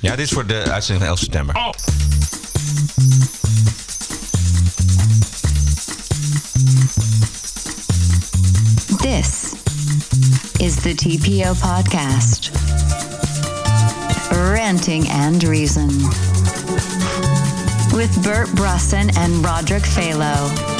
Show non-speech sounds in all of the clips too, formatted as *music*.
Ja, dit is voor de uitzending van 11 september. Oh. This is the TPO podcast. Ranting and Reason. With Bert Brusson and Roderick Phalo.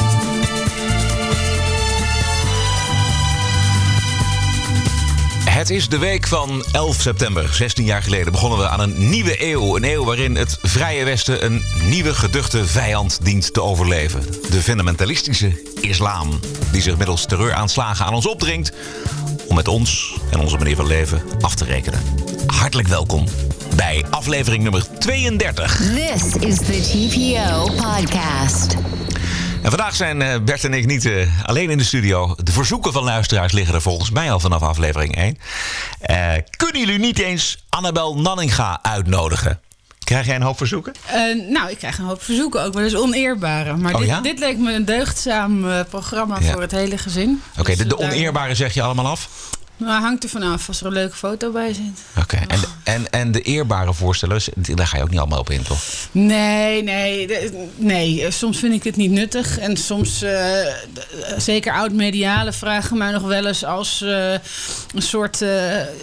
Het is de week van 11 september. 16 jaar geleden begonnen we aan een nieuwe eeuw. Een eeuw waarin het Vrije Westen een nieuwe geduchte vijand dient te overleven. De fundamentalistische islam. Die zich middels terreuraanslagen aan ons opdringt. Om met ons en onze manier van leven af te rekenen. Hartelijk welkom bij aflevering nummer 32. This is the TPO podcast. En vandaag zijn eh, Bert en ik niet eh, alleen in de studio. De verzoeken van luisteraars liggen er volgens mij al vanaf aflevering 1. Eh, kunnen jullie niet eens Annabel Nanninga uitnodigen? Krijg jij een hoop verzoeken? Nou, ik krijg een hoop verzoeken ook, maar dat is oneerbare. Maar Oh, dit, ja? dit leek me een deugdzaam programma Ja. voor het hele gezin. Oké, Dus, de, de daar- oneerbare zeg je allemaal af? Nou, hangt er vanaf als er een leuke foto bij zit. Oké, en, en, en de eerbare voorstellers, daar ga je ook niet allemaal op in, toch? Nee, nee, nee. eh, Soms vind ik het niet nuttig. En soms, eh, eh, zeker oud-mediale vragen mij nog wel eens als een soort...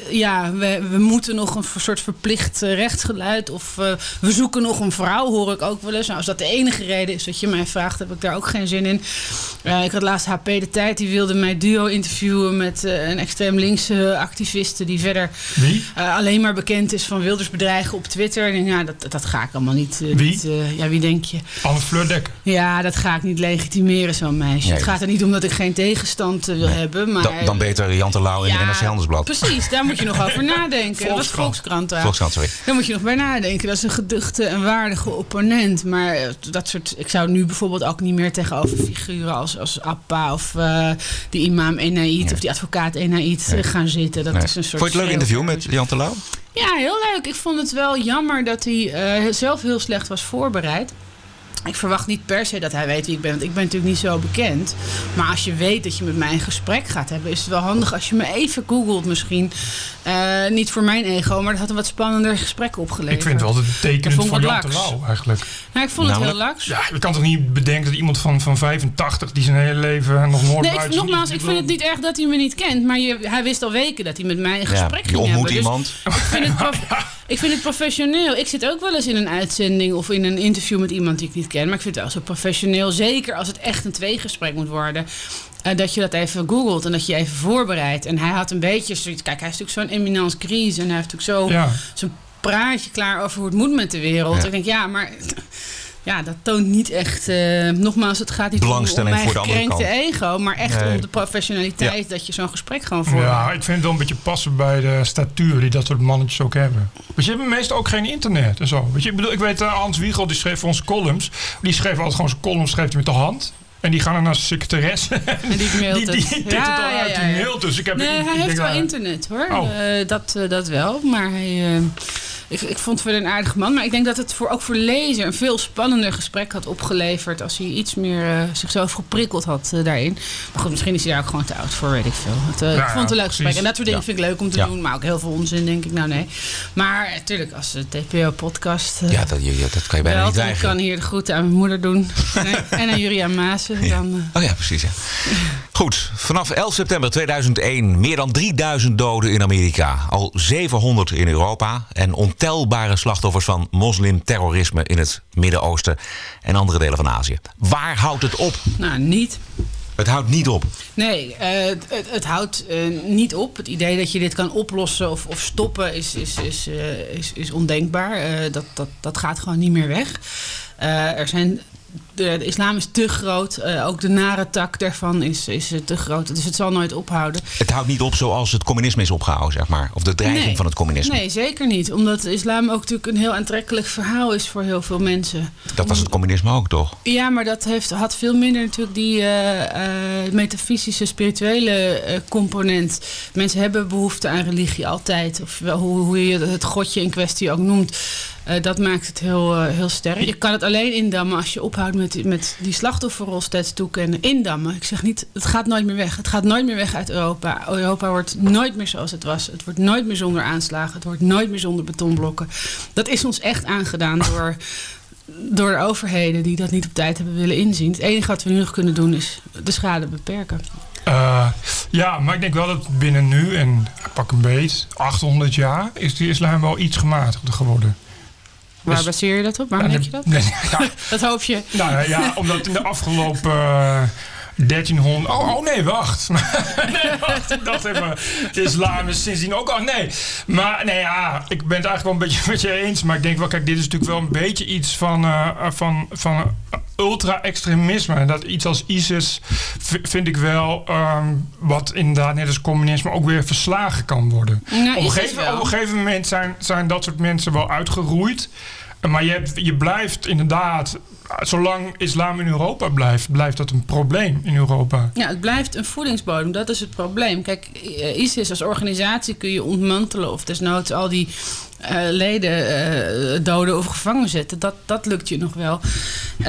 ja, we, we moeten nog een soort verplicht rechtsgeluid. Of we zoeken nog een vrouw, hoor ik ook wel eens. Nou, als dat de enige reden is dat je mij vraagt, heb ik daar ook geen zin in. Ik had laatst HP De Tijd, die wilde mij duo interviewen met een extreem linkse activiste... die verder Wie? eh, alleen maar bekend is van wildersbedreigen op Twitter. En ja, dat, dat ga ik allemaal niet. eh, Wie? niet, eh, ja, wie denk je? Anne Fleur Dekker. Ja, dat ga ik niet legitimeren, zo'n meisje. Nee. Het gaat er niet om dat ik geen tegenstand wil hebben. Maar, Dan, dan beter Jan Terlouw in Ja, de NRC Handelsblad. Precies, daar moet je nog over *laughs* nadenken. Dat was Volkskrant. Volkskrant. Volkskrant, sorry. Daar moet je nog bij nadenken. Dat is een geduchte en waardige opponent. Maar dat soort. Ik zou nu bijvoorbeeld ook niet meer tegenover figuren als, als Appa of eh, die imam Enaid of die advocaat Enaid gaan zitten. Dat Nee. is een soort. Vond je het leuk interview met Jan Terlouw? Ja, heel leuk. Ik vond het wel jammer dat hij eh, zelf heel slecht was voorbereid. Ik verwacht niet per se dat hij weet wie ik ben, want ik ben natuurlijk niet zo bekend. Maar als je weet dat je met mij een gesprek gaat hebben, is het wel handig als je me even googelt misschien. Eh, niet voor mijn ego, maar dat had een wat spannender gesprek opgeleverd. Ik vind het wel altijd Dat tekenend wat Jan. Terlouw eigenlijk. Nou, ik vond het heel laks. Ja, je kan toch niet bedenken dat iemand van, van 85 die zijn hele leven nog nooit Nee, ik, nogmaals, ik vind het niet erg dat hij me niet kent. Maar je, hij wist al weken dat hij met mij een gesprek je ging ontmoet hebben. Dus iemand. ik, vind het *laughs* ik vind het professioneel. Ik zit ook wel eens in een uitzending of in een interview met iemand die ik niet ken. Maar ik vind het wel zo professioneel. Zeker als het echt een tweegesprek moet worden. eh, dat je dat even googelt en dat je je even voorbereidt. En hij had een beetje zoiets. Kijk, hij is natuurlijk zo'n eminence grise. En hij heeft natuurlijk zo Ja. zijn praatje klaar over hoe het moet met de wereld. Ja. Ik denk, ja, maar ja, dat toont niet echt. eh, nogmaals, het gaat niet om, mijn voor gekrenkte kant. ego, maar echt Nee. om de professionaliteit dat je zo'n gesprek gewoon voor. Ja, ik vind het wel een beetje passen bij de statuur die dat soort mannetjes ook hebben. Want je hebt meestal ook geen internet en zo. Weet je, ik bedoel, ik weet, uh, Hans Wiegel die schreef voor ons columns. Die schreef altijd gewoon zijn columns schreef hij met de hand. En die gaan dan naar zijn secretaresse. *laughs* En die mailt die, die het. tikt Ja, het al ja, uit, die ja. mailt. Dus ik heb, Nee, ik- hij heeft wel eh, internet hoor. Oh. Eh, dat, eh, dat wel. Maar hij, eh, ik, ik vond het wel een aardig man. Maar ik denk dat het voor, ook voor lezer een veel spannender gesprek had opgeleverd. als hij iets meer eh, zichzelf geprikkeld had eh, daarin. Maar goed, misschien is hij daar ook gewoon te oud voor, weet ik veel. Het, eh, Ja, ik vond het een leuk gesprek. En dat soort dingen Ja. vind ik leuk om te Ja. doen. Maar ook heel veel onzin, denk ik. Nou, nee. Maar natuurlijk, als de TPO-podcast. Ja, dat, dat kan je bijna niet ik weigeren. kan hier de groeten aan mijn moeder doen. *laughs* en, aan Julia Maassen. Dan, Oh ja, precies. Goed, vanaf 11 september 2001 meer dan 3000 doden in Amerika. Al 700 in Europa. En ontelbare slachtoffers van moslimterrorisme in het Midden-Oosten en andere delen van Azië. Waar houdt het op? nou, niet. Het houdt niet op. Nee, eh, het, het, houdt eh, niet op. Het idee dat je dit kan oplossen of, of stoppen is, is, is, eh, is, is ondenkbaar. Dat, dat, dat gaat gewoon niet meer weg. Er zijn, de, de islam is te groot. Eh, ook de nare tak daarvan is, is eh, te groot. Dus het zal nooit ophouden. Het houdt niet op zoals het communisme is opgehouden, zeg maar. Of de dreiging Nee. van het communisme. Nee, zeker niet. Omdat de islam ook natuurlijk een heel aantrekkelijk verhaal is voor heel veel mensen. Dat was het communisme ook, toch? Ja, maar dat heeft, had veel minder natuurlijk die eh, metafysische, spirituele component. Mensen hebben behoefte aan religie altijd. Of wel, hoe, hoe je het godje in kwestie ook noemt. Eh, dat maakt het heel, eh, heel sterk. Je kan het alleen indammen als je ophoudt met, met die slachtofferrol steeds toekennen. Indammen. Ik zeg niet, het gaat nooit meer weg. Het gaat nooit meer weg uit Europa. Europa wordt nooit meer zoals het was. Het wordt nooit meer zonder aanslagen. Het wordt nooit meer zonder betonblokken. Dat is ons echt aangedaan door door de overheden die dat niet op tijd hebben willen inzien. Het enige wat we nu nog kunnen doen is de schade beperken. Uh, ja, maar ik denk wel dat binnen nu en pak een beet, 800 jaar, is de islam wel iets gematigder geworden. Waar dus, baseer je dat op? Waar denk je dat? Nee, *laughs* ja, dat hoop je. Nou ja, omdat in de afgelopen uh, 1300. Oh, oh nee, wacht. *laughs* nee, wacht. Ik dacht even. Islam is sindsdien ook al. Nee. Maar nee, ja, ik ben het eigenlijk wel een beetje *laughs* met je eens. Maar ik denk wel, kijk, dit is natuurlijk wel een beetje iets van, uh, van, van ultra-extremisme. Dat iets als ISIS vind ik wel um, wat inderdaad net als communisme ook weer verslagen kan worden. Nou, op, een gegeven, op een gegeven moment zijn, zijn dat soort mensen wel uitgeroeid. Maar je, hebt, je blijft inderdaad zolang islam in Europa blijft, blijft dat een probleem in Europa. Ja, het blijft een voedingsbodem. Dat is het probleem. Kijk, ISIS als organisatie kun je ontmantelen of desnoods al die uh, leden uh, doden of gevangen zetten. Dat, dat lukt je nog wel. Uh,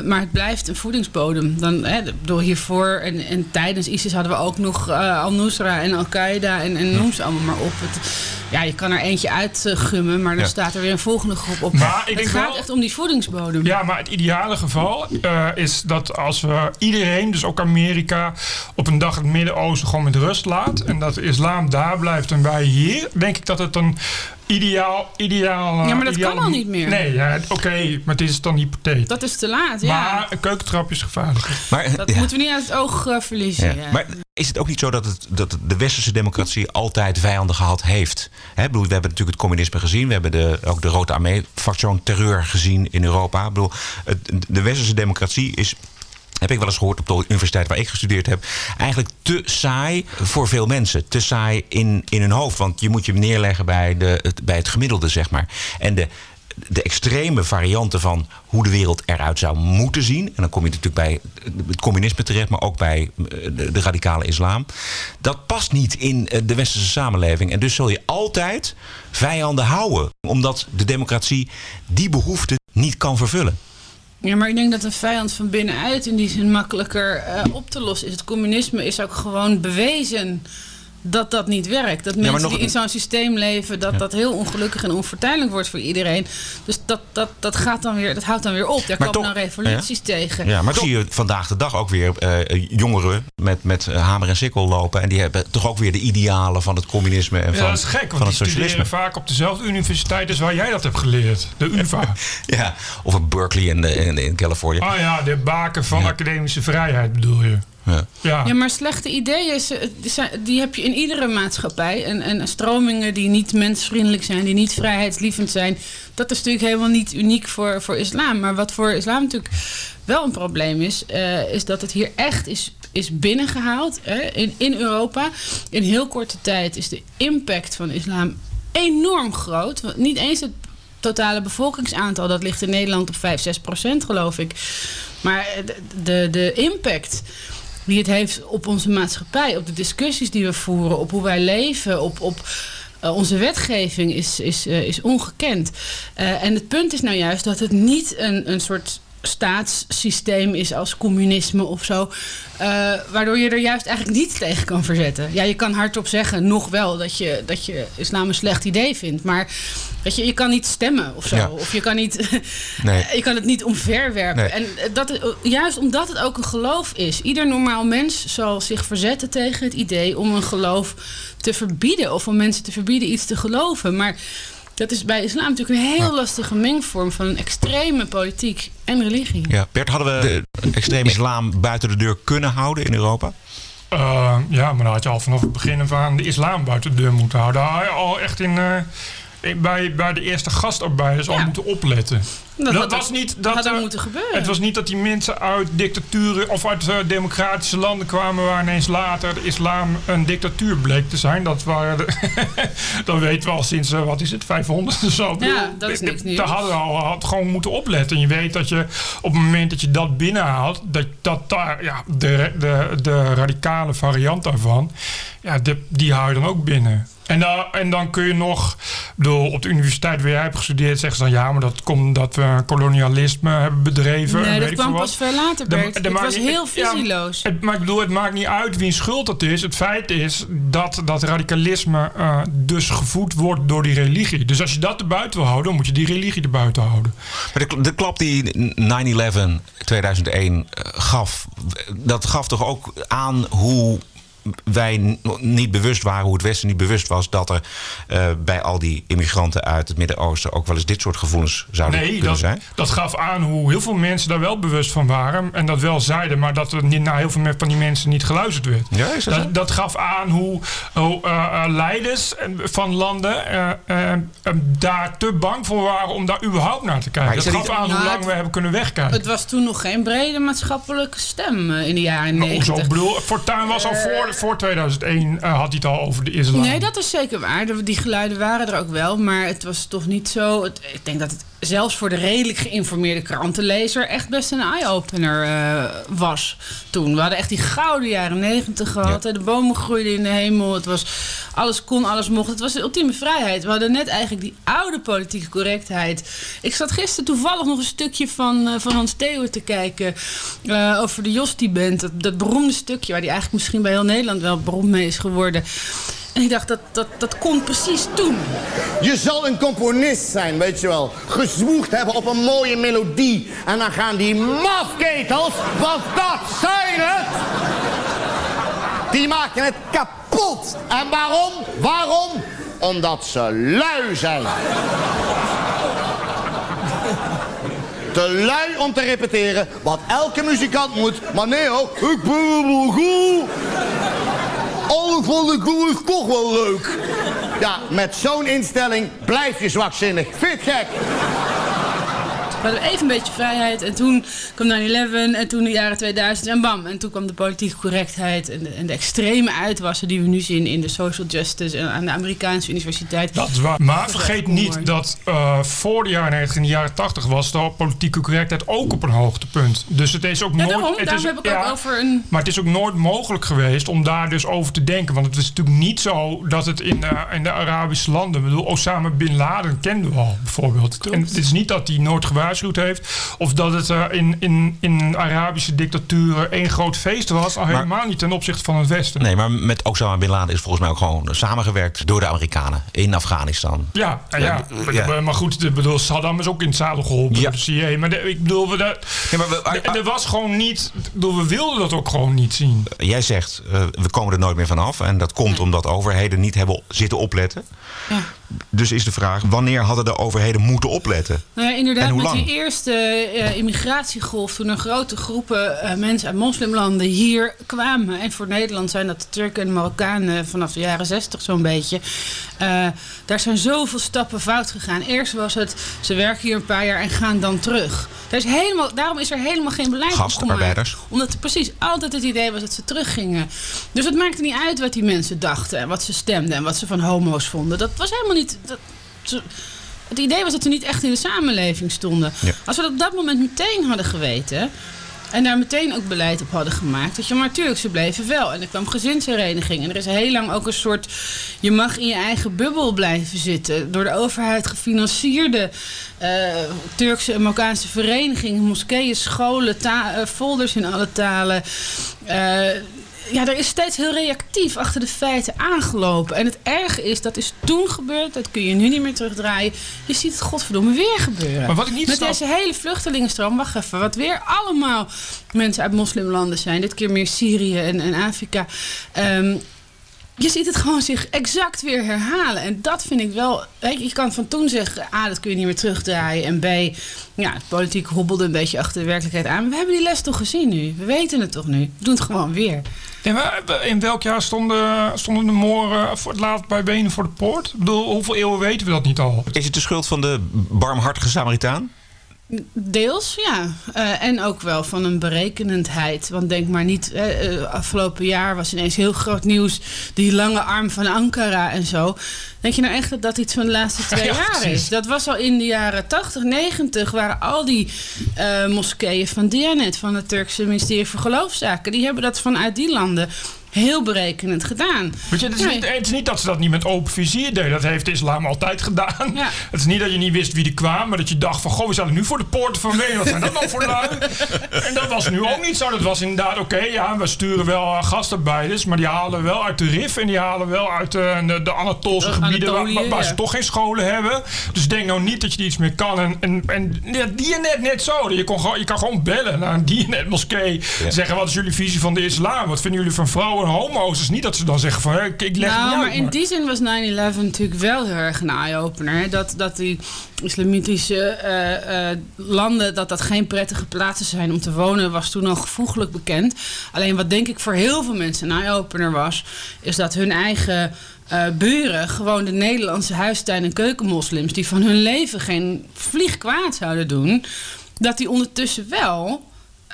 maar het blijft een voedingsbodem. Dan, hè, door hiervoor en, en tijdens ISIS hadden we ook nog Al-Nusra en Al-Qaeda en, en noem ze allemaal maar op. Het, ja, je kan er eentje uitgummen, maar dan ja. staat er weer een volgende groep op. Maar ik het gaat wel, echt om die voedingsbodem. Ja, maar het ideale geval is dat als we iedereen, dus ook Amerika, op een dag het Midden-Oosten gewoon met rust laat. En dat de islam daar blijft en wij hier. Denk ik dat het een ideaal, ideaal. Ja, maar dat ideaal, kan al niet meer. Nee, ja, oké, maar dit is dan hypotheek. Dat is te laat, ja. Maar een keukentrap is gevaarlijk. Maar, dat ja. moeten we niet uit het oog uh, verliezen. Ja. Maar is het ook niet zo dat, het, dat de westerse democratie altijd vijanden gehad heeft? We hebben natuurlijk het communisme gezien. We hebben de, ook de Rode Armee-factie terreur gezien in Europa. Ik bedoel, de westerse democratie is heb ik wel eens gehoord op de universiteit waar ik gestudeerd heb. Eigenlijk te saai voor veel mensen. Te saai in, in hun hoofd. Want je moet je neerleggen bij, de, het, bij het gemiddelde, zeg maar. En de, de extreme varianten van hoe de wereld eruit zou moeten zien. En dan kom je natuurlijk bij het communisme terecht, maar ook bij eh, de, radicale islam. Dat past niet in eh, de westerse samenleving. En dus zul je altijd vijanden houden. Omdat de democratie die behoefte niet kan vervullen. Ja, maar ik denk dat een vijand van binnenuit in die zin makkelijker uh, op te lossen is. Het communisme is ook gewoon bewezen dat dat niet werkt. Dat mensen nog... die in zo'n systeem leven, dat dat heel ongelukkig en onfortuinlijk wordt voor iedereen. Dus dat, dat, dat, gaat dan weer, dat houdt dan weer op. Daar komen dan revoluties tegen. Ja, maar toch zie je vandaag de dag ook weer uh, jongeren met, met hamer en sikkel lopen. En die hebben toch ook weer de idealen van het communisme en ja, van, dat is gek, want van het die socialisme. vaak op dezelfde universiteit als waar jij dat hebt geleerd. De UvA. *laughs* ja, of een Berkeley in, in, in Californië. Ah ja, de baken van academische vrijheid bedoel je. Ja. Ja. ja, maar slechte ideeën, die heb je in iedere maatschappij. En, en stromingen die niet mensvriendelijk zijn, die niet vrijheidslievend zijn. Dat is natuurlijk helemaal niet uniek voor, voor islam. Maar wat voor islam natuurlijk wel een probleem is, uh, is dat het hier echt is, is binnengehaald hè, in, in Europa. In heel korte tijd is de impact van islam enorm groot. Niet eens het totale bevolkingsaantal, dat ligt in Nederland op 5, 6 procent geloof ik. Maar de, de, de impact die het heeft op onze maatschappij, op de discussies die we voeren, op hoe wij leven, op, op uh, onze wetgeving is, is, uh, is ongekend. Uh, en het punt is nou juist dat het niet een, een soort staatssysteem is als communisme of zo. Uh, waardoor je er juist eigenlijk niet tegen kan verzetten. Ja, je kan hardop zeggen, nog wel, dat je, dat je islam een slecht idee vindt. Maar weet je, je kan niet stemmen of zo. Ja. Of je kan, niet, *laughs* nee. je kan het niet omverwerpen. Nee. En dat, juist omdat het ook een geloof is. Ieder normaal mens zal zich verzetten tegen het idee om een geloof te verbieden. Of om mensen te verbieden iets te geloven. Maar dat is bij islam natuurlijk een heel lastige mengvorm van een extreme politiek en religie. Ja, Bert, hadden we de extreme islam buiten de deur kunnen houden in Europa? Uh, ja, maar dan had je al vanaf het begin van de islam buiten de deur moeten houden. Al echt in, uh, bij, bij de eerste gastarbeiders ja. al moeten opletten. Dat, dat was niet dat, had er moeten gebeuren. Het was niet dat die mensen uit dictaturen of uit uh, democratische landen kwamen waar ineens later de islam een dictatuur bleek te zijn. Dat waren de, *laughs* weten we al sinds uh, wat is het 500 of zo. Ja, dat is niks nieuws. Daar hadden we al had gewoon moeten opletten. En je weet dat je op het moment dat je dat binnenhaalt, dat, dat daar ja, de, de, de radicale variant daarvan, ja, de, die hou je dan ook binnen. En dan, en dan kun je nog, bedoel, op de universiteit waar jij hebt gestudeerd, zeggen ze dan ja, maar dat komt omdat we kolonialisme hebben bedreven. en Nee, weet dat ik kwam veel pas wat. veel later, Bert. de Het was niet- heel ja, visieloos. het, maar ik bedoel, het maakt niet uit wie schuld dat is. Het feit is dat dat radicalisme eh, dus gevoed wordt door die religie. Dus als je dat erbuiten wil houden, dan moet je die religie erbuiten houden. Maar de, de klap die 9-11 2001 eh, gaf, dat gaf toch ook aan hoe wij niet bewust waren, hoe het Westen niet bewust was dat er eh, bij al die immigranten uit het Midden-Oosten ook wel eens dit soort gevoelens zouden Nee, kunnen dat, zijn. dat gaf aan hoe heel veel mensen daar wel bewust van waren. En dat wel zeiden, maar dat er niet, naar heel veel van die mensen niet geluisterd werd. Ja, is dat zo? dat, dat gaf aan hoe, hoe eh, eh, leiders van landen daar te bang voor waren om daar überhaupt naar te kijken. Dat gaf niet- aan hoe Nou, lang het- we hebben kunnen wegkijken. Het was toen nog geen brede maatschappelijke stem in de jaren Maar hoezo? Ik 90. bedoel, Fortuyn was al voor, voor 2001 eh, had hij het al over de islam. Nee, dat is zeker waar. Die geluiden waren er ook wel. Maar het was toch niet zo. Ik denk dat het zelfs voor de redelijk geïnformeerde krantenlezer echt best een eye-opener eh, was toen. We hadden echt die gouden jaren negentig gehad. Ja. De bomen groeiden in de hemel. Het was, alles kon, alles mocht. Het was de ultieme vrijheid. We hadden net eigenlijk die oude politieke correctheid. Ik zat gisteren toevallig nog een stukje van, eh, van Hans Theeuwen te kijken. eh, over de Josti-band. Dat, dat beroemde stukje waar die eigenlijk misschien bij heel Nederland wel beroemd mee is geworden. En ik dacht, dat, dat, dat kon precies toen. Je zal een componist zijn, weet je wel. Gezwoegd hebben op een mooie melodie. En dan gaan die mafketels, want dat zijn het. Die maken het kapot. En waarom? Waarom? Omdat ze lui zijn. Te lui om te repeteren wat elke muzikant moet. Maar nee hoor, ik ben wel goed. Alles wat ik doe is toch wel leuk. Ja, met zo'n instelling blijf je zwakzinnig. Vind gek? We hadden even een beetje vrijheid. En toen kwam 9-11 en toen de jaren 2000 en bam. En toen kwam de politieke correctheid en de, en de extreme uitwassen die we nu zien in de social justice en aan de Amerikaanse universiteit. Dat is waar. Maar vergeet niet dat eh, voor de jaren 90 en de jaren 80 was de politieke correctheid ook op een hoogtepunt. Dus het is ook Ja, nooit. daarom, het is, heb ik ook over een... Maar het is ook nooit mogelijk geweest om daar dus over te denken. Want het is natuurlijk niet zo dat het in de, in de Arabische landen. Ik bedoel, Osama bin Laden kenden we al bijvoorbeeld. En het is niet dat nooit gewaarschuwd heeft. Of dat het eh, in, in, in Arabische dictaturen één groot feest was. Al helemaal niet ten opzichte van het Westen. Nee, maar met Osama Bin Laden is volgens mij ook gewoon samengewerkt door de Amerikanen in Afghanistan. Ja, ja, ja. Maar goed, ik bedoel, Saddam is ook in het zadel geholpen Ja. door de CIA. Maar de- ik bedoel, we, dat- Nee, maar we- ah, er- was gewoon niet, bedoel, we wilden dat ook gewoon niet zien. Jij zegt, eh, we komen er nooit meer vanaf. En dat komt omdat overheden niet hebben zitten opletten. Ja. Dus is de vraag, wanneer hadden de overheden moeten opletten? Nou ja, En inderdaad, hoe met lang? Die eerste eh, immigratiegolf, toen er grote groepen eh, mensen uit moslimlanden hier kwamen. En voor Nederland zijn dat de Turken en de Marokkanen vanaf de jaren zestig zo'n beetje. Eh, daar zijn zoveel stappen fout gegaan. Eerst was het, ze werken hier een paar jaar en gaan dan terug. Daar is helemaal, daarom is er helemaal geen beleid op Gastarbeiders. gemaakt. Omdat er precies altijd het idee was dat ze teruggingen. Dus het maakte niet uit wat die mensen dachten en wat ze stemden en wat ze van homo's vonden. Dat was helemaal niet. Dat, ze- het idee was dat ze niet echt in de samenleving stonden. Ja. Als we dat op dat moment meteen hadden geweten. En daar meteen ook beleid op hadden gemaakt. Dat je, maar natuurlijk, ze bleven wel. En er kwam gezinshereniging. En er is heel lang ook een soort. Je mag in je eigen bubbel blijven zitten. Door de overheid gefinancierde eh, Turkse en Marokkaanse verenigingen, moskeeën, scholen, eh, folders in alle talen. Eh, ja, er is steeds heel reactief achter de feiten aangelopen. En het erge is, dat is toen gebeurd. Dat kun je nu niet meer terugdraaien. Je ziet het godverdomme weer gebeuren. Maar wat ik niet Met snap- deze hele vluchtelingenstroom, wacht even, wat weer allemaal mensen uit moslimlanden zijn. Dit keer meer Syrië en, en Afrika. Ehm, je ziet het gewoon zich exact weer herhalen. En dat vind ik wel. Weet je, je kan van toen zeggen: A, dat kun je niet meer terugdraaien. En B, ja, het politiek hobbelde een beetje achter de werkelijkheid aan. Maar we hebben die les toch gezien nu? We weten het toch nu? We doen het gewoon weer. In welk jaar stonden, stonden de Mooren voor het laatst bij Benen voor de Poort? Ik bedoel, hoeveel eeuwen weten we dat niet al? Is het de schuld van de barmhartige Samaritaan? Deels, ja. Eh, en ook wel van een berekenendheid. Want denk maar niet, eh, eh, afgelopen jaar was ineens heel groot nieuws... die lange arm van Ankara en zo. Denk je nou echt dat dat iets van de laatste *laughs* twee Ja, jaar precies. is? Dat was al in de jaren 80, 90... waren al die moskeeën van Dianet... van het Turkse ministerie voor Geloofszaken... die hebben dat vanuit die landen heel berekenend gedaan. Weet je, het is, Nee. niet, het is niet dat ze dat niet met open vizier deden. Dat heeft de islam altijd gedaan. Ja. *laughs* Het is niet dat je niet wist wie er kwam, maar dat je dacht van... Goh, we staan nu voor de poorten van Wenen. Wat zijn dat nou voor lui? *laughs* En dat was nu ook niet zo. Dat was inderdaad, oké, ja, we sturen wel uh, gastarbeiders... maar die halen wel uit de RIF en die halen wel uit uh, de, de gebieden... waar, Anatolië, waar ja. ze toch geen scholen hebben. Dus denk nou niet dat je iets meer kan. En, en, en ja, Dianet net zo. Je, kon gewoon, je kan gewoon bellen naar een Dianet-moskee. Zeggen, wat is jullie visie van de islam? Wat vinden jullie van vrouwen en homo's? Is niet dat ze dan zeggen van, ik, ik leg Nou, niet maar uit, in die zin was 9-11 natuurlijk wel heel erg een eye-opener. Dat, dat die islamitische eh, eh, landen, dat dat geen prettige plaatsen zijn om te wonen, was toen al gevoeglijk bekend. Alleen wat denk ik voor heel veel mensen een eye-opener was, is dat hun eigen eh, buren, gewoon de Nederlandse huistuin- en keukenmoslims, die van hun leven geen vlieg kwaad zouden doen, dat die ondertussen wel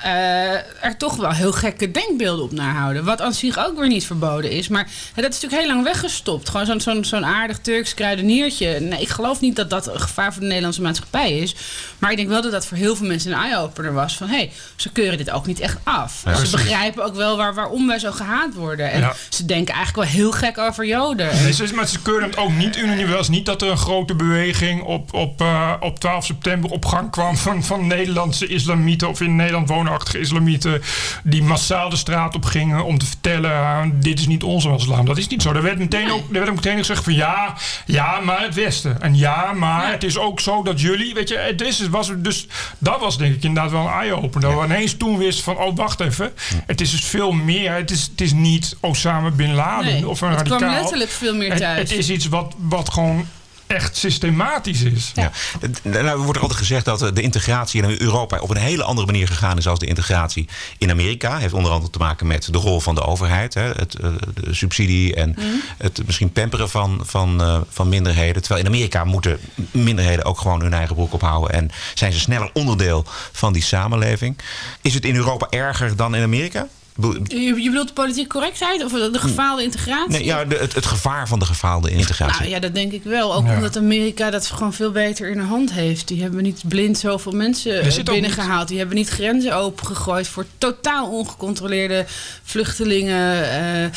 eh, er toch wel heel gekke denkbeelden op nahouden. Wat aan zich ook weer niet verboden is. Maar dat is natuurlijk heel lang weggestopt. Gewoon zo'n zo'n zo'n aardig Turks kruideniertje. Nee, ik geloof niet dat dat een gevaar voor de Nederlandse maatschappij is. Maar ik denk wel dat dat voor heel veel mensen een eye-opener was. Van hé, hey, ze keuren dit ook niet echt af. ze begrijpen ook wel waar, waarom wij zo gehaat worden. En Ja. ze denken eigenlijk wel heel gek over Joden. Nee, ze, maar ze keuren het ook niet is niet dat er een grote beweging op, op, eh, op 12 september op gang kwam van, van Nederlandse islamieten of in Nederland islamieten die massaal de straat op gingen om te vertellen: ah, dit is niet onze islam. Dat is niet zo. Er werd meteen, Nee. ook, er werd ook meteen gezegd van ja, ja, maar het Westen. En ja, maar Ja. het is ook zo dat jullie, weet je, het is, het was, dus dat was denk ik inderdaad wel een eye-opener. Dat we ineens toen wisten van, oh wacht even, het is dus veel meer. Het is, het is niet Osama Bin Laden Nee, of een het radicaal. kwam letterlijk veel meer Het- thuis. Het, is iets wat, wat gewoon echt systematisch is. Ja. Nou, er wordt altijd gezegd dat de integratie in Europa op een hele andere manier gegaan is als de integratie in Amerika. Heeft onder andere te maken met de rol van de overheid, hè, het, eh, de subsidie en het misschien pamperen van, van, eh, van minderheden. Terwijl in Amerika moeten minderheden ook gewoon hun eigen broek ophouden en zijn ze sneller onderdeel van die samenleving. Is het in Europa erger dan in Amerika? Je, je bedoelt de politieke correctheid of de gefaalde integratie? Nee, ja, de- het, het gevaar van de gefaalde integratie. Nou ja, dat denk ik wel. Ook Ja. omdat Amerika dat gewoon veel beter in de hand heeft. Die hebben niet blind zoveel mensen binnengehaald. Die hebben niet grenzen opengegooid voor totaal ongecontroleerde vluchtelingen. eh,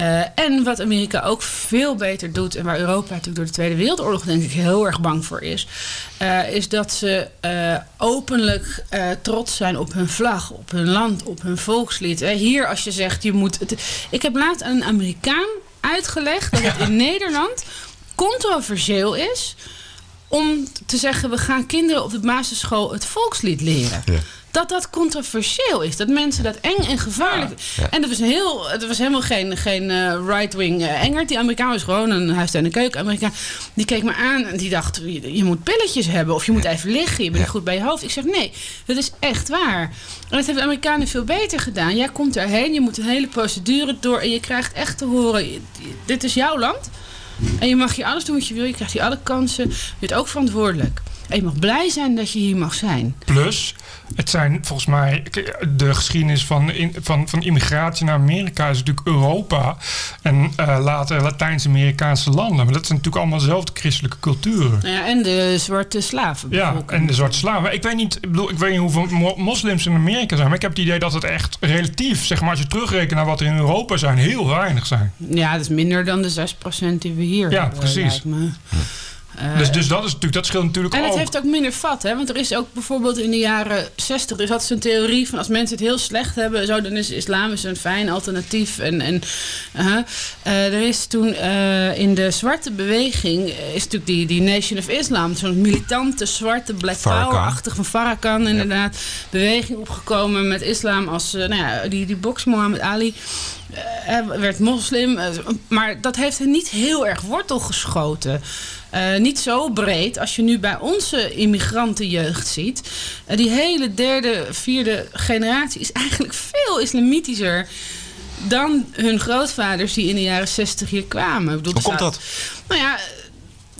eh, en wat Amerika ook veel beter doet, en waar Europa natuurlijk door de Tweede Wereldoorlog denk ik heel erg bang voor is, eh, is dat ze eh, openlijk trots zijn op hun vlag, op hun land, op hun volkslied. Hier, als je zegt je moet. Het, ik heb laatst aan een Amerikaan uitgelegd dat het in Nederland controversieel is om te zeggen: we gaan kinderen op de basisschool het volkslied leren. Ja. Dat dat controversieel is. Dat mensen dat eng en gevaarlijk. Ja. En dat was, heel, het was helemaal geen, geen eh, right-wing eh, engert. Die Amerikaan was gewoon een huis- en een keuken Amerikaan. Die keek me aan en die dacht: je, je moet pilletjes hebben. Of je moet even liggen. Je bent goed bij je hoofd. Ik zeg: nee, dat is echt waar. En dat heeft de Amerikanen veel beter gedaan. Jij komt erheen, je moet een hele procedure door. En je krijgt echt te horen: dit is jouw land. En je mag hier alles doen wat je wil. Je krijgt hier alle kansen. Je bent ook verantwoordelijk. En je mag blij zijn dat je hier mag zijn. Plus, het zijn volgens mij de geschiedenis van, in- van, van immigratie naar Amerika is natuurlijk Europa en eh, later Latijns-Amerikaanse landen. Maar dat zijn natuurlijk allemaal dezelfde christelijke culturen. Nou ja, en de zwarte slaven. Ja, en de zwarte slaven. Ik weet niet, ik bedoel, ik weet niet hoeveel mo- moslims in Amerika zijn, maar ik heb het idee dat het echt relatief, zeg maar, als je terugrekent naar wat er in Europa zijn, heel weinig zijn. Ja, dat is minder dan de 6% die we hier Ja, hebben, precies. Eh, dus, dus dat is natuurlijk, dat scheelt natuurlijk en het ook. heeft ook minder vat, hè? Want er is ook bijvoorbeeld in de jaren 60, er zat zo'n theorie van als mensen het heel slecht hebben, zo, dan is islam is een fijn alternatief. En, en uh, uh, er is toen in de zwarte beweging, is natuurlijk die, die Nation of Islam, zo'n militante zwarte Black Power-achtig van Farrakhan, inderdaad, beweging opgekomen met islam als, nou ja, die, die box Muhammad Ali. Werd moslim, eh, maar dat heeft niet heel erg wortel geschoten. Uh, niet zo breed als je nu bij onze immigrantenjeugd ziet. Uh, die hele derde, vierde generatie is eigenlijk veel islamitischer dan hun grootvaders die in de jaren zestig hier kwamen. Ik bedoel, Hoe komt dat? Nou ja,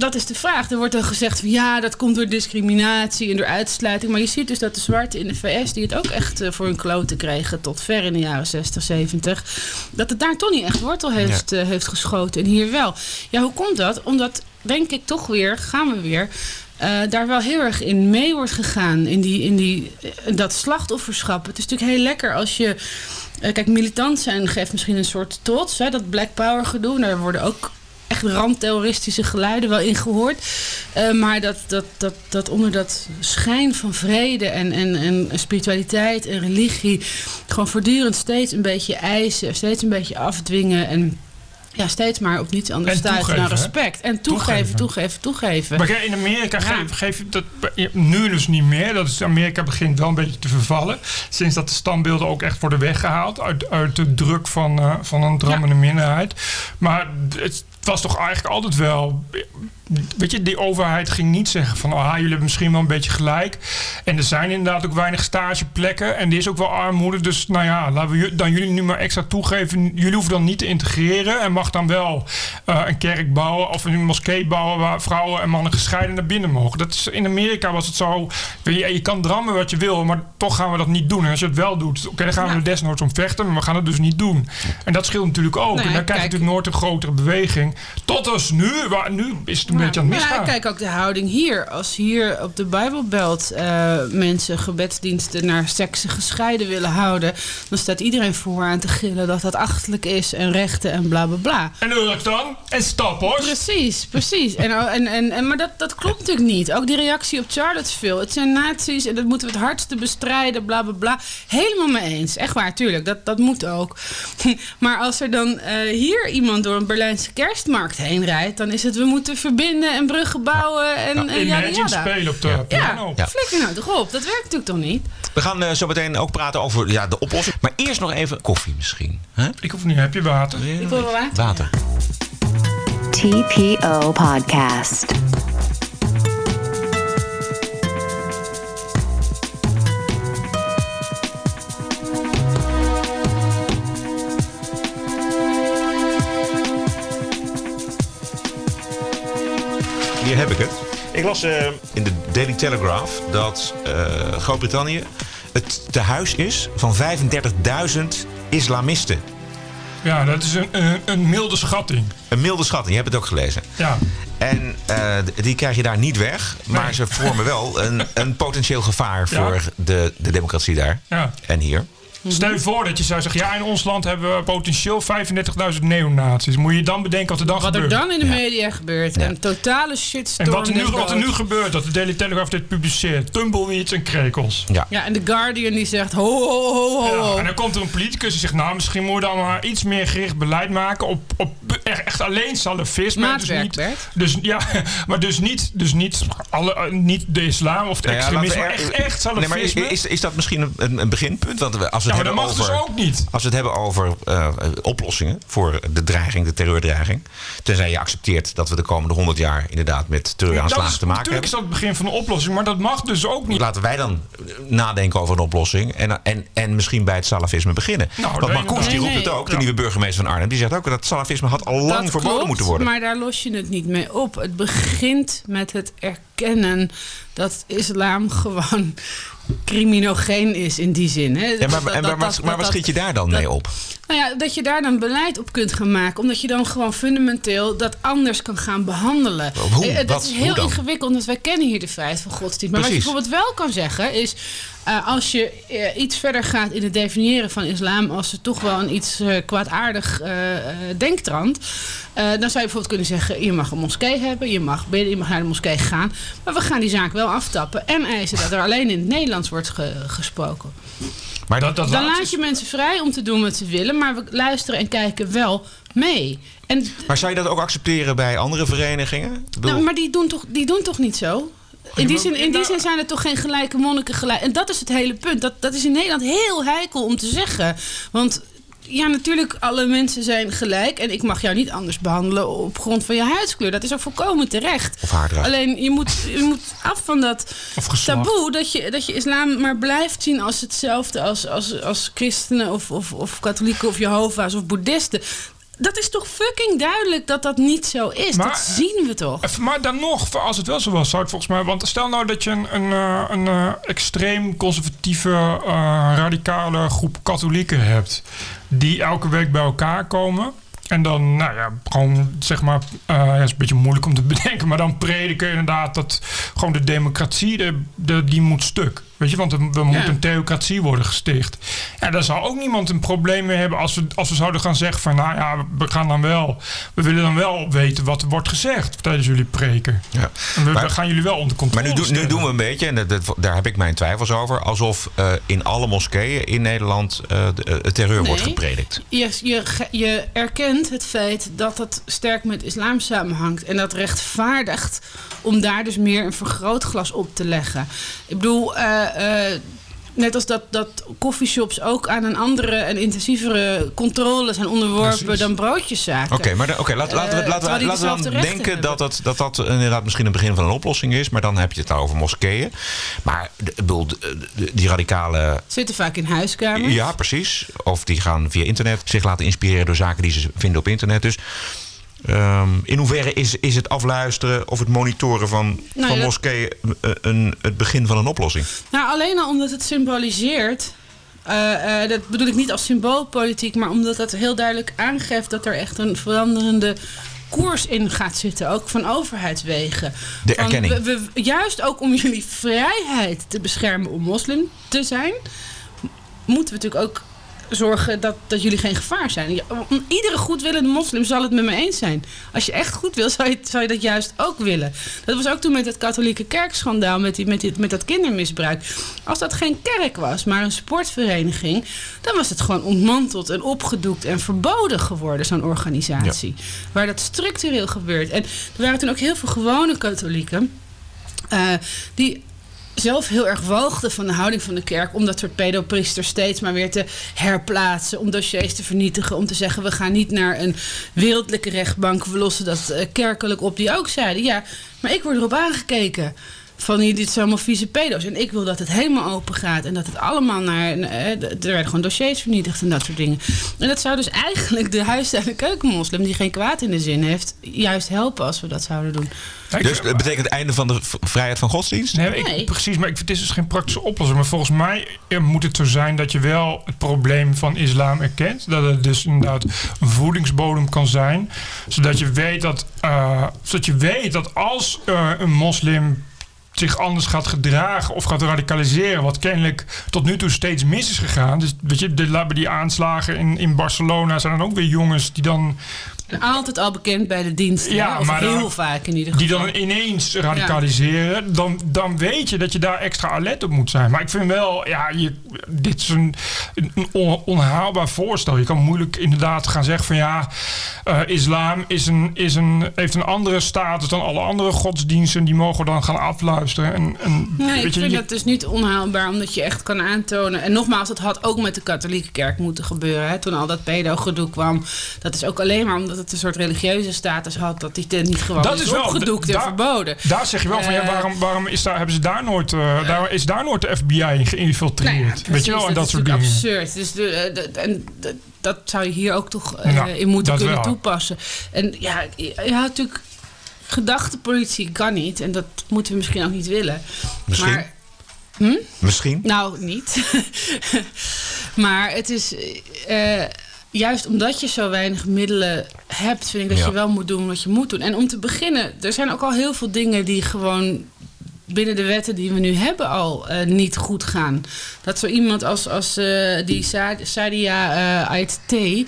dat is de vraag. Er wordt dan gezegd van ja, dat komt door discriminatie en door uitsluiting. Maar je ziet dus dat de zwarten in de VS, die het ook echt uh, voor hun kloten kregen tot ver in de jaren 60, 70, dat het daar toch niet echt wortel heeft, ja. uh, heeft geschoten. En hier wel. Ja, hoe komt dat? Omdat denk ik toch weer, gaan we weer. eh, daar wel heel erg in mee wordt gegaan. In, die, in die, eh, dat slachtofferschap. Het is natuurlijk heel lekker als je. eh, kijk, militant zijn geeft misschien een soort trots. Hè, dat Black Power gedoe. Daar worden ook echt randterroristische geluiden wel in gehoord. Eh, maar dat, dat, dat, dat onder dat schijn van vrede en, en, en spiritualiteit en religie... gewoon voortdurend steeds een beetje eisen, steeds een beetje afdwingen... en ja, steeds maar op niets anders En stuiten naar respect. En toegeven, Toegeven. toegeven. Maar in Amerika Ja. geef, geef je dat nu dus niet meer. Dat is, Amerika begint wel een beetje te vervallen. Sinds dat de standbeelden ook echt worden weggehaald uit, uit de druk van, eh, van een drammende minderheid. Maar het was toch eigenlijk altijd wel. Weet je, die overheid ging niet zeggen van ah, jullie hebben misschien wel een beetje gelijk. En er zijn inderdaad ook weinig stageplekken. En er is ook wel armoede. Dus nou ja, laten we dan jullie nu maar extra toegeven. Jullie hoeven dan niet te integreren. En mag dan wel eh, een kerk bouwen of een moskee bouwen waar vrouwen en mannen gescheiden naar binnen mogen. Dat is, in Amerika was het zo. Weet je, je kan drammen wat je wil, maar toch gaan we dat niet doen. En als je het wel doet, oké, dan gaan we Ja. er desnoods om vechten, maar we gaan het dus niet doen. En dat scheelt natuurlijk ook. En dan krijg je natuurlijk nooit een grotere beweging. Tot als nu, waar, nu is het een beetje aan het Maar misgaan. ja, kijk ook de houding hier. Als hier op de Bijbelbelt eh, mensen gebedsdiensten naar seksen gescheiden willen houden, dan staat iedereen voor aan te gillen dat dat achterlijk is en rechten en bla bla bla. En Urk dan? En stap hoor. Precies, precies. En, en, en, en, maar dat, dat klopt natuurlijk niet. Ook die reactie op Charlottesville. Het zijn nazi's en dat moeten we het hardste bestrijden, bla bla bla. Helemaal mee eens. Echt waar, tuurlijk. Dat, dat moet ook. *laughs* maar als er dan eh, hier iemand door een Berlijnse kerstmarkt heen rijdt, dan is het we moeten verbinden en bruggen bouwen en, en yada Imagine yada. spelen op de Ja, piano. Ja. flikker nou toch op. Dat werkt natuurlijk toch niet? We gaan eh, zo meteen ook praten over ja, de oplossing. Maar eerst nog even koffie misschien. hè? Ik hoef niet, heb je water? Ik wil wel water. Water. TPO Podcast. Hier heb ik het. Ik las eh, in de Daily Telegraph dat eh, Groot-Brittannië het tehuis is van 35.000 islamisten. Ja, dat is een, een, een milde schatting. Een milde schatting, je hebt het ook gelezen. Ja. En eh, die krijg je daar niet weg. Maar Nee. ze vormen wel een, een *laughs* potentieel gevaar Ja. voor de, de democratie daar. Ja. En hier. Stel je voor dat je zou zeggen, ja, in ons land hebben we potentieel 35.000 neonazies. Moet je dan bedenken wat er dan Wat er gebeurt? dan in de Ja. media gebeurt. Ja. Een totale shitstorm. En wat er, nu, wat er nu gebeurt, dat de Daily Telegraph dit publiceert. Tumbleweeds en krekels. Ja. Ja, en The Guardian die zegt ho ho ho ho ho. Ja, en dan komt er een politicus die zegt, nou, misschien moet je dan maar iets meer gericht beleid maken op, op echt, echt alleen salafisme. Maatwerk, dus Bert. niet, dus, ja, *laughs* maar dus niet, dus niet, alle, eh, niet de islam of het Nou ja, extremisme, we maar er- echt, echt Nee, maar salafisme. is, is, is dat misschien een- een, beginpunt? Want we- als we ja, het maar dat hebben mag over... dus ook niet. Als we het hebben over eh, oplossingen voor de dreiging, de terreurdreiging. Tenzij je accepteert dat we de komende 100 jaar inderdaad met terreuraanslagen te maken natuurlijk is hebben. dat het begin van de oplossing, maar dat mag dus ook niet. Laten wij dan nadenken over een oplossing. En, en, en misschien bij het salafisme beginnen. Nou, Want Marcouch die nee, roept het ook, de Ja. nieuwe burgemeester van Arnhem. Die zegt ook dat het salafisme had al lang verboden klopt, moeten worden. Maar daar los je het niet mee op. Het begint met het erkennen dat islam *laughs* gewoon criminogeen is in die zin. Hè? Ja, maar, Dat- en, dat- maar, maar, dat- wat schiet je daar dan mee op? Nou ja, dat je daar dan beleid op kunt gaan maken. Omdat je dan gewoon fundamenteel dat anders kan gaan behandelen. Hoe? Eh, Dat Wat? is heel ingewikkeld, want wij kennen hier de vrijheid van godsdienst. Maar Precies. wat je bijvoorbeeld wel kan zeggen is... eh, als je eh, iets verder gaat in het definiëren van islam... als er toch wel een iets eh, kwaadaardig eh, eh, denktrand... eh, dan zou je bijvoorbeeld kunnen zeggen... je mag een moskee hebben, je mag bidden, je mag naar de moskee gaan... maar we gaan die zaak wel aftappen... en eisen dat er alleen in het Nederlands wordt ge- gesproken. Maar Dat, dat Dan laat is- je mensen vrij om te doen wat ze willen, maar we luisteren en kijken wel mee. En, Maar zou je dat ook accepteren bij andere verenigingen? Bedoel- nou, maar die doen, toch, die doen toch niet zo? In die, zin, in die zin zijn er toch geen gelijke monniken gelijk. En dat is het hele punt. Dat, dat is in Nederland heel heikel om te zeggen. Want ja, natuurlijk, alle mensen zijn gelijk. En ik mag jou niet anders behandelen op grond van je huidskleur. Dat is ook volkomen terecht. Of haardracht. Alleen, je moet, je moet af van dat taboe... Dat je, dat je islam maar blijft zien als hetzelfde als, als, als christenen... Of, of, of katholieken of Jehovah's of boeddhisten. Dat is toch fucking duidelijk dat dat niet zo is? Maar- dat zien we toch? Maar dan nog, als het wel zo was, zou het volgens mij. Want stel nou dat je een, een, eh, een eh, extreem conservatieve, eh, radicale groep katholieken hebt. die elke week bij elkaar komen. En dan, nou ja, gewoon zeg maar, eh, ja, het is een beetje moeilijk om te *laughs* bedenken, maar dan prediken inderdaad dat gewoon de democratie, de, de, die moet stuk. Weet je, want er, er moet een theocratie worden gesticht. Ja, daar zou ook niemand een probleem mee hebben als we, als we zouden gaan zeggen van, nou ja, we gaan dan wel, we willen dan wel weten wat er wordt gezegd tijdens jullie preken. Ja. En we, Maar- we gaan jullie wel onder controle Maar nu, doen- nu doen we een beetje, en dat, dat- daar heb ik mijn twijfels over, alsof eh, in alle moskeeën in Nederland eh, de, eh, terreur wordt gepredikt. Je, je, je erkent het feit dat het sterk met islam samenhangt. En dat rechtvaardigt om daar dus meer een vergrootglas op te leggen. Ik bedoel, eh, eh, net als dat, dat coffeeshops ook aan een andere en intensievere controle zijn onderworpen Precies. dan broodjeszaken. Oké, maar oké, laat, laten we, Eh, laten we, laten we dan denken dat hebben. dat, dat dat inderdaad misschien een begin van een oplossing is. Maar dan heb je het over moskeeën. Maar bedoel, die radicale Zitten vaak in huiskamers. Ja, precies. Of die gaan via internet zich laten inspireren door zaken die ze vinden op internet. Dus ehm, in hoeverre is, is het afluisteren of het monitoren van, Nou van moskeeën een, een, het begin van een oplossing? Nou, alleen al omdat het symboliseert. eh, eh, dat bedoel ik niet als symboolpolitiek, maar omdat dat heel duidelijk aangeeft dat er echt een veranderende koers in gaat zitten, ook van overheidswegen. De Van, erkenning. we- we- juist ook om jullie vrijheid te beschermen om moslim te zijn, moeten we natuurlijk ook zorgen dat, dat jullie geen gevaar zijn. Iedere goedwillende moslim zal het met me eens zijn. Als je echt goed wil, zou je, zou je dat juist ook willen. Dat was ook toen met het katholieke kerkschandaal, met, die, met, die, met dat kindermisbruik. Als dat geen kerk was, maar een sportvereniging... dan was het gewoon ontmanteld en opgedoekt en verboden geworden, zo'n organisatie. Waar dat structureel gebeurt. En er waren toen ook heel veel gewone katholieken... eh, die zelf heel erg woogde van de houding van de kerk om dat soort pedopriesters steeds maar weer te herplaatsen, om dossiers te vernietigen, om te zeggen we gaan niet naar een wereldlijke rechtbank, we lossen dat eh, kerkelijk op. Die ook zeiden ja, maar ik word erop aangekeken. Van hier, dit zijn allemaal vieze pedo's. En ik wil dat het helemaal open gaat. En dat het allemaal naar... eh, Er werden gewoon dossiers vernietigd en dat soort dingen. En dat zou dus eigenlijk de huis- en de keukenmoslim... die geen kwaad in de zin heeft... juist helpen als we dat zouden doen. Dus het betekent het einde van de vrijheid van godsdienst? Nee, ik, Nee. precies, maar ik, het is dus geen praktische oplossing. Maar volgens mij eh, moet het zo zijn dat je wel het probleem van islam erkent. Dat het dus inderdaad een voedingsbodem kan zijn. Zodat je weet dat, eh, zodat je weet dat als een moslim zich anders gaat gedragen of gaat radicaliseren, wat kennelijk tot nu toe steeds mis is gegaan. Dus weet je, de, die aanslagen in, in Barcelona zijn dan ook weer jongens die dan Altijd al bekend bij de dienst. Ja, hè? Of maar dan- heel vaak in ieder geval. die dan ineens radicaliseren, dan, dan weet je dat je daar extra alert op moet zijn. Maar ik vind wel, ja, je, dit is een, een on- onhaalbaar voorstel. Je kan moeilijk inderdaad gaan zeggen van ja, eh, islam is een, is een, heeft een andere status dan alle andere godsdiensten. Die mogen we dan gaan afluisteren. En, en, Nee, ik je, vind je- dat dus niet onhaalbaar, omdat je echt kan aantonen. En nogmaals, het had ook met de katholieke kerk moeten gebeuren. Hè, toen al dat pedo-gedoe kwam. Dat is ook alleen maar omdat het een soort religieuze status had. Dat die niet gewoon Dat is, is wel- opgedoekt en verboden. Daar zeg je wel van ja, Eh, waarom, waarom is daar, hebben ze daar nooit, eh, daar, is daar nooit de FBI in geïnfiltreerd? Nou ja, weet je wel, en dat, soort dingen. absurd. Dus de, eh, de- en de- dat zou je hier ook toch Nou, in moeten kunnen wel. toepassen. En ja, je je had natuurlijk gedachtepolitie kan niet. En dat moeten we misschien ook niet willen. Misschien. Maar Misschien. Nou, niet. *laughs* maar het is. eh, juist omdat je zo weinig middelen hebt, vind ik dat Ja. je wel moet doen wat je moet doen. En om te beginnen, er zijn ook al heel veel dingen die gewoon binnen de wetten die we nu hebben al eh, niet goed gaan. Dat zo iemand als, als eh, die Sa- Sadia eh Ait T, die,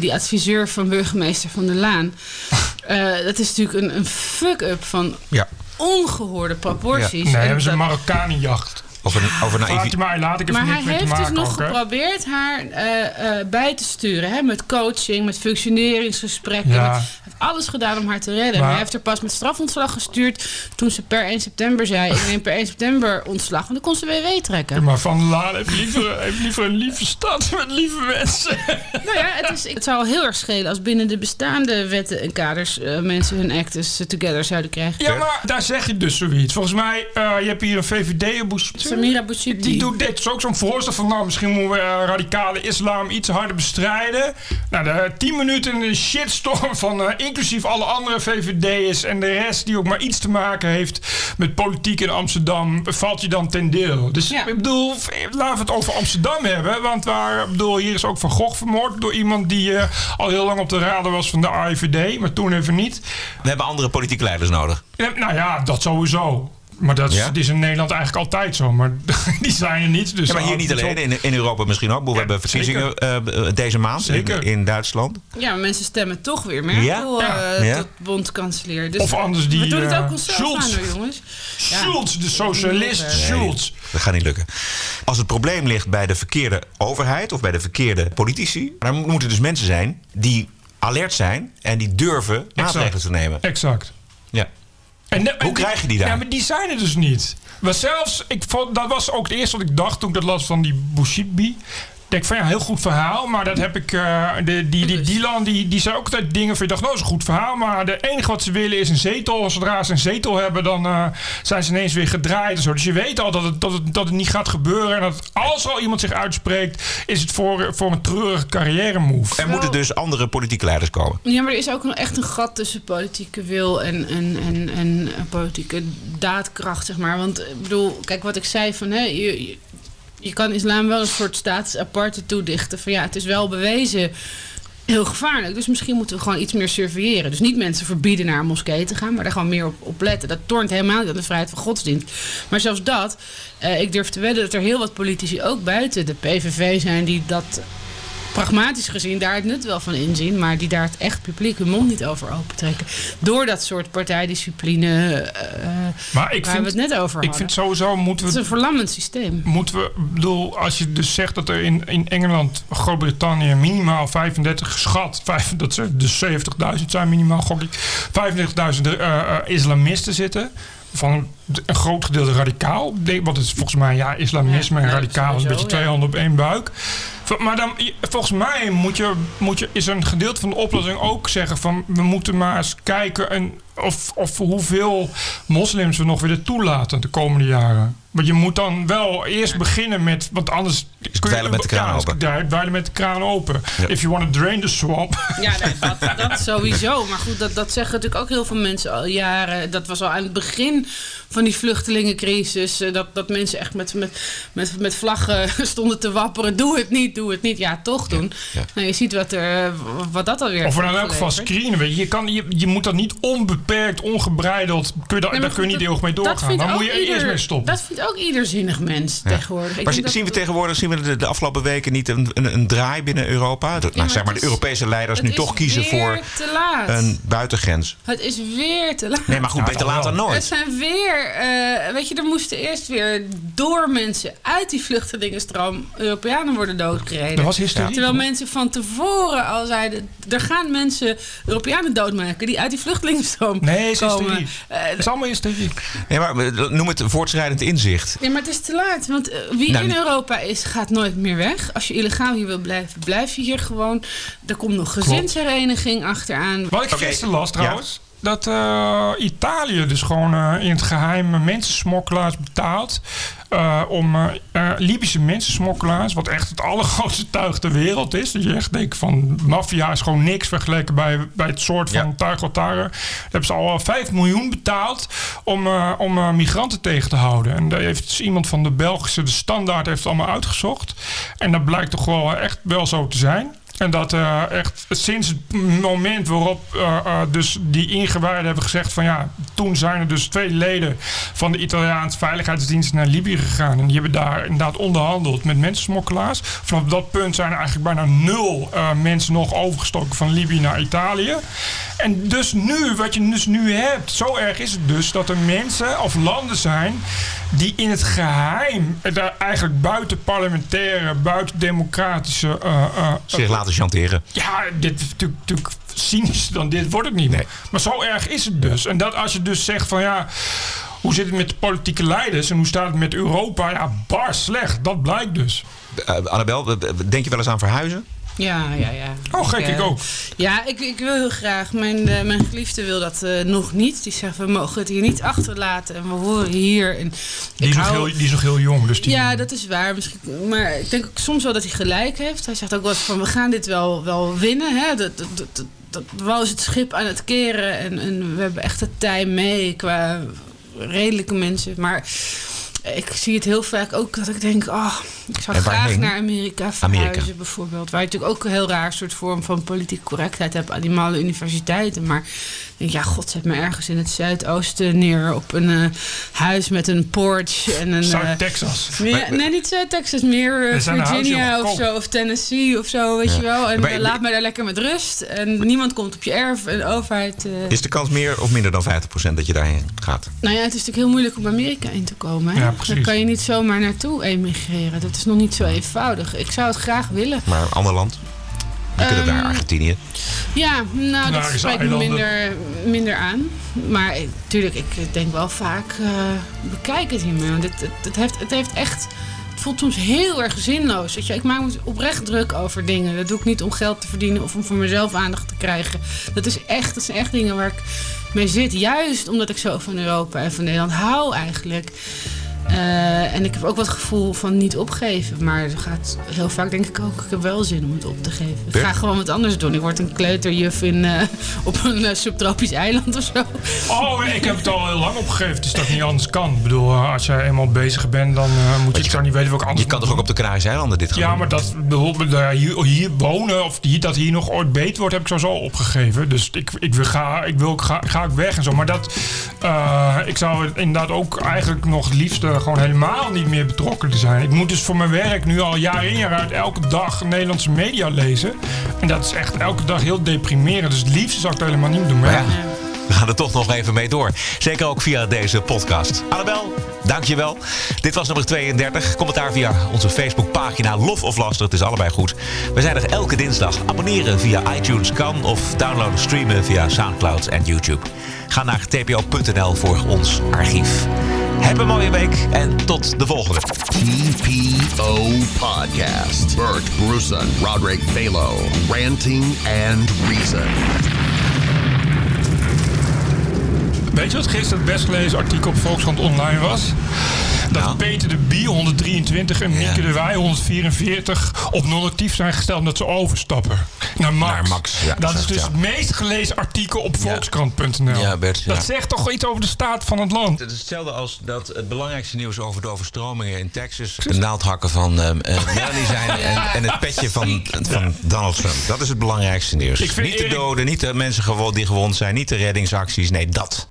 die adviseur van burgemeester van der Laan. *laughs* eh, dat is natuurlijk een, een fuck-up van Ja. ongehoorde proporties. Nee, En hebben ze een Marokkanenjacht. Over, over Fatima, laat ik even maar niet hij mee te heeft dus nog ook, geprobeerd haar eh, eh, bij te sturen. Hè? Met coaching, met functioneringsgesprekken. Ja. Met, hij heeft alles gedaan om haar te redden. Maar- Maar hij heeft er pas met strafontslag gestuurd... toen ze per 1 september zei... ik neem per 1 september ontslag. En dan kon ze WW trekken. Maar Van Laan heeft liever, heeft liever een lieve stad met lieve mensen. Nou ja, het, is, het zou al heel erg schelen... als binnen de bestaande wetten en kaders... eh, mensen hun actes together zouden krijgen. Ja, maar daar zeg je dus zoiets. Volgens mij, eh, je hebt hier een VVD, Samira Bouchidi. Die doet dit. is ook zo'n voorstel van, nou, misschien moeten we eh, radicale islam iets harder bestrijden. Nou, de 10 minuten een shitstorm van eh, inclusief alle andere VVD'ers en de rest die ook maar iets te maken heeft met politiek in Amsterdam, valt je dan ten deel. Dus Ja. ik bedoel, laten we het over Amsterdam hebben. Want waar, ik bedoel, hier is ook Van Gogh vermoord door iemand die eh, al heel lang op de radar was van de AIVD, maar toen even niet. We hebben andere politieke leiders nodig. Ja, Nou ja, dat sowieso. Maar dat is, Ja? het is in Nederland eigenlijk altijd zo. Maar *laughs* die zijn er niet. Dus Ja, maar hier niet alleen, in, in Europa misschien ook. We Ja, hebben verkiezingen eh, deze maand in, Zeker. in Duitsland. Ja, maar mensen stemmen toch weer Merkel Ja? eh, Ja. tot bondkanselier. Dus Of anders die, We doen het eh, ook onszelf aan hoor, jongens. Ja. Schulz, de socialist Nee. Schulz. Dat gaat niet lukken. Als het probleem ligt bij de verkeerde overheid of bij de verkeerde politici, dan moeten dus mensen zijn die alert zijn en die durven maatregelen te nemen. Exact. Ja. En de- Hoe en krijg je die daar? Ja, maar die zijn er dus niet. Maar zelfs, ik vond, dat was ook het eerste wat ik dacht toen ik dat las van die Bouchitbi. Ik denk van ja, heel goed verhaal. Maar dat heb ik. eh, de, die, die Dylan, die, die zei ook altijd dingen van je dacht, nou, dat is een goed verhaal. Maar de enige wat ze willen is een zetel. Zodra ze een zetel hebben, dan eh, zijn ze ineens weer gedraaid. En zo. Dus je weet al dat het, dat, het, dat het niet gaat gebeuren. En dat als al iemand zich uitspreekt, is het voor, voor een treurige carrière move. Er moeten dus andere politieke leiders komen. Ja, maar er is ook een, echt een gat tussen politieke wil en, en, en, en politieke daadkracht, zeg maar. Want ik bedoel, kijk wat ik zei van, hè, je, je, je kan islam wel een soort status aparte toedichten. Van ja, het is wel bewezen heel gevaarlijk. Dus misschien moeten we gewoon iets meer surveilleren. Dus niet mensen verbieden naar een moskee te gaan, maar daar gewoon meer op, letten. Dat tornt helemaal niet aan de vrijheid van godsdienst. Maar zelfs dat, eh, ik durf te wedden dat er heel wat politici ook buiten de PVV zijn die dat pragmatisch gezien daar het nut wel van inzien, maar die daar het echt publiek hun mond niet over opentrekken. Door dat soort partijdiscipline eh, Maar ik waar we vind, het net over hadden. ik vind sowieso moeten het we is een verlammend systeem. moeten we, bedoel, als je dus zegt dat er in, in Engeland, Groot-Brittannië minimaal 35 geschat, vijf, dat ze dus 70.000 zijn minimaal, gok ik, 35.000 eh, eh, islamisten zitten. Van een groot gedeelte radicaal. Want het is volgens mij, ja, islamisme Ja, en radicaal is een beetje twee handen op één buik. Maar dan, volgens mij moet je, moet je, is een gedeelte van de oplossing ook zeggen van we moeten maar eens kijken en of, of hoeveel moslims we nog willen toelaten de komende jaren. Want je moet dan wel eerst beginnen met, want anders kun dweilen met de kraan ja, open. met de kraan open. Ja. If you want to drain the swamp. Ja, dat, dat, dat sowieso. Maar goed, dat, dat zeggen natuurlijk ook heel veel mensen al jaren. Dat was al aan het begin van die vluchtelingencrisis. eh, Dat, dat mensen echt met, met, met, met vlaggen *laughs* stonden te wapperen. Doe het niet, doe het niet. Ja, toch doen. ja. Nou, je ziet wat, er, eh, wat dat alweer Of in elk geval opgeleverd. screenen. Weet je. Je, kan, je, je moet dat niet onbeperkt, ongebreideld. Kun je, daar Nee, maar daar kun je niet eeuwig mee dat doorgaan. Dan moet ook je er eerst mee stoppen. Dat vindt ook ieder zinnig mens tegenwoordig. Maar dat- zien we tegenwoordig zien we de, de afgelopen weken niet een, een, een draai binnen Europa? De- nou, maar zeg maar de Europese leiders nu toch kiezen voor te laat. een buitengrens. Het is weer te laat. Nee, maar goed, beter laat dan wel. Het nooit. zijn weer, eh, weet je, er moesten eerst weer door mensen uit die vluchtelingenstroom Europeanen worden doodgereden. Dat was hysterie. Terwijl mensen van tevoren al zeiden, er gaan mensen Europeanen doodmaken die uit die vluchtelingenstroom Nee, het is komen. hysterie. Eh, Het is allemaal hysterie. Nee, maar noem het voortschrijdend inzicht. Nee, maar het is te laat. Want eh, wie Nou, in Europa is, gaat nooit meer weg. Als je illegaal hier wil blijven, blijf je hier gewoon. Er komt nog gezinshereniging achteraan. Wat ik Oké, gisteren las trouwens. Dat eh, Italië dus gewoon eh, in het geheim mensensmokkelaars betaalt. eh, om Libische mensensmokkelaars, wat echt het *laughs* allergrootste tuig ter wereld is. Dat je echt denkt van maffia is gewoon niks vergeleken bij, bij het soort van Ja. tuig wat daar. Daar hebben ze al 5 miljoen betaald om, om migranten tegen te houden. En daar heeft dus iemand van de Belgische, de standaard, heeft het allemaal uitgezocht. En dat blijkt toch wel echt wel zo te zijn. En dat eh, echt sinds het moment waarop eh, eh, dus die ingewijden hebben gezegd van ja, toen zijn er dus twee leden van de Italiaanse veiligheidsdienst naar Libië gegaan. En die hebben daar inderdaad onderhandeld met mensensmokkelaars. Vanaf dat punt zijn er eigenlijk bijna nul mensen nog overgestoken van Libië naar Italië. En dus nu, wat je dus nu hebt, zo erg is het dus dat er mensen of landen zijn die in het geheim, eh, daar eigenlijk buiten parlementaire, buiten democratische Zich laten chanteren. ja, dit is natuurlijk, natuurlijk cynischer dan dit wordt het niet. Nee. Maar zo erg is het dus. En dat als je dus zegt van ja, hoe zit het met de politieke leiders en hoe staat het met Europa? Ja, bar slecht. Dat blijkt dus. Eh, Annabel, denk je wel eens aan verhuizen? Ja, ja, ja. Oh, gek, ik eh, ook. Ja, ik, ik wil heel graag. Mijn, eh, mijn geliefde wil dat eh, nog niet. Die zegt, we mogen het hier niet achterlaten. En we horen hier. En Die is, nog heel, die is nog heel jong, dus die... Ja, dat is waar. Misschien, maar ik denk ook soms wel dat hij gelijk heeft. Hij zegt ook wel van, we gaan dit wel, wel winnen. Hè? Dat, dat, dat, dat, dat wel is het schip aan het keren. En, en we hebben echt de tijd mee qua redelijke mensen. Maar ik zie het heel vaak ook dat ik denk... Oh, ik zou graag naar Amerika verhuizen Amerika. bijvoorbeeld. Waar je natuurlijk ook een heel raar soort vorm van politieke correctheid hebt... aan die malle universiteiten. Maar denk, ja, god, zet me ergens in het zuidoosten neer... op een eh, huis met een porch en een... eh, Zuid-Texas. meer, nee, niet Zuid-Texas, meer eh, Virginia of zo, of Tennessee of zo, weet je wel. En Maar- eh, laat mij daar lekker met rust. En niemand komt op je erf en de overheid... eh, Is de kans meer of minder dan 50% dat je daarheen gaat? Nou ja, het is natuurlijk heel moeilijk om Amerika in te komen. Hè? Ja, precies. Daar kan je niet zomaar naartoe emigreren. Dat is nog niet zo eenvoudig. Ik zou het graag willen. Maar een ander land? Ook naar Ehm, Argentinië. Ja, nou, dat spreekt me minder, minder aan. Maar natuurlijk, ik denk wel vaak, eh, bekijk het hiermee. Want het, het, het, heeft, het heeft echt... Het voelt soms heel erg zinloos. Weet je? Ik maak me oprecht druk over dingen. Dat doe ik niet om geld te verdienen of om voor mezelf aandacht te krijgen. Dat, is echt, dat zijn echt dingen waar ik mee zit. Juist omdat ik zo van Europa en van Nederland hou eigenlijk. Eh, en ik heb ook wat gevoel van niet opgeven. Maar het gaat heel vaak denk ik ook, ik heb wel zin om het op te geven. Ik ga gewoon wat anders doen. Ik word een kleuterjuf in, eh, op een eh, subtropisch eiland of zo. Oh, ik heb het al heel lang opgegeven. Is dat niet anders kan. Ik bedoel, als jij eenmaal bezig bent, dan moet je het zo niet weten wat ik anders Je kan moet toch ook op de Canarische eilanden dit gaan Ja, maar dat bijvoorbeeld hier, hier wonen of hier, dat hier nog ooit beter wordt, heb ik sowieso opgegeven. Dus ik, ik wil, ga, ik wil ga, ga ik weg en zo. Maar dat, eh, ik zou het inderdaad ook eigenlijk nog het liefste gewoon helemaal niet meer betrokken te zijn. Ik moet dus voor mijn werk nu al jaar in jaar uit elke dag Nederlandse media lezen. En dat is echt elke dag heel deprimerend. Dus het liefste zou ik het helemaal niet doen. Maar ja, we gaan er toch nog even mee door. Zeker ook via deze podcast. Annabel, dankjewel. Dit was nummer 32. Commentaar via onze Facebookpagina. Lof of Laster, het is allebei goed. We zijn er elke dinsdag. Abonneren via iTunes kan of downloaden, streamen via Soundcloud en YouTube. Ga naar tpo.nl voor ons archief. Heb een mooie week en tot de volgende. TPO Podcast. Bert Bruson, Roderick Balo, Ranting and Reason. Weet je wat gisteren het best gelezen artikel op Volkskrant Online was? Dat Nou? Peter de Bie 123 en Mieke Ja. de Wij 144 op non-actief zijn gesteld omdat ze overstappen. Naar Max. Naar Max, ja, dat is dus ja. het meest gelezen artikel op Volkskrant.nl. Ja, Bert, ja. Dat zegt toch iets over de staat van het land? Het is hetzelfde als dat het belangrijkste nieuws over de overstromingen in Texas... de naaldhakken van eh, Melanie zijn en, en het petje van, van Donald Trump. Dat is het belangrijkste nieuws. Niet de doden, niet de mensen gewo- die gewond zijn, niet de reddingsacties. Nee, dat.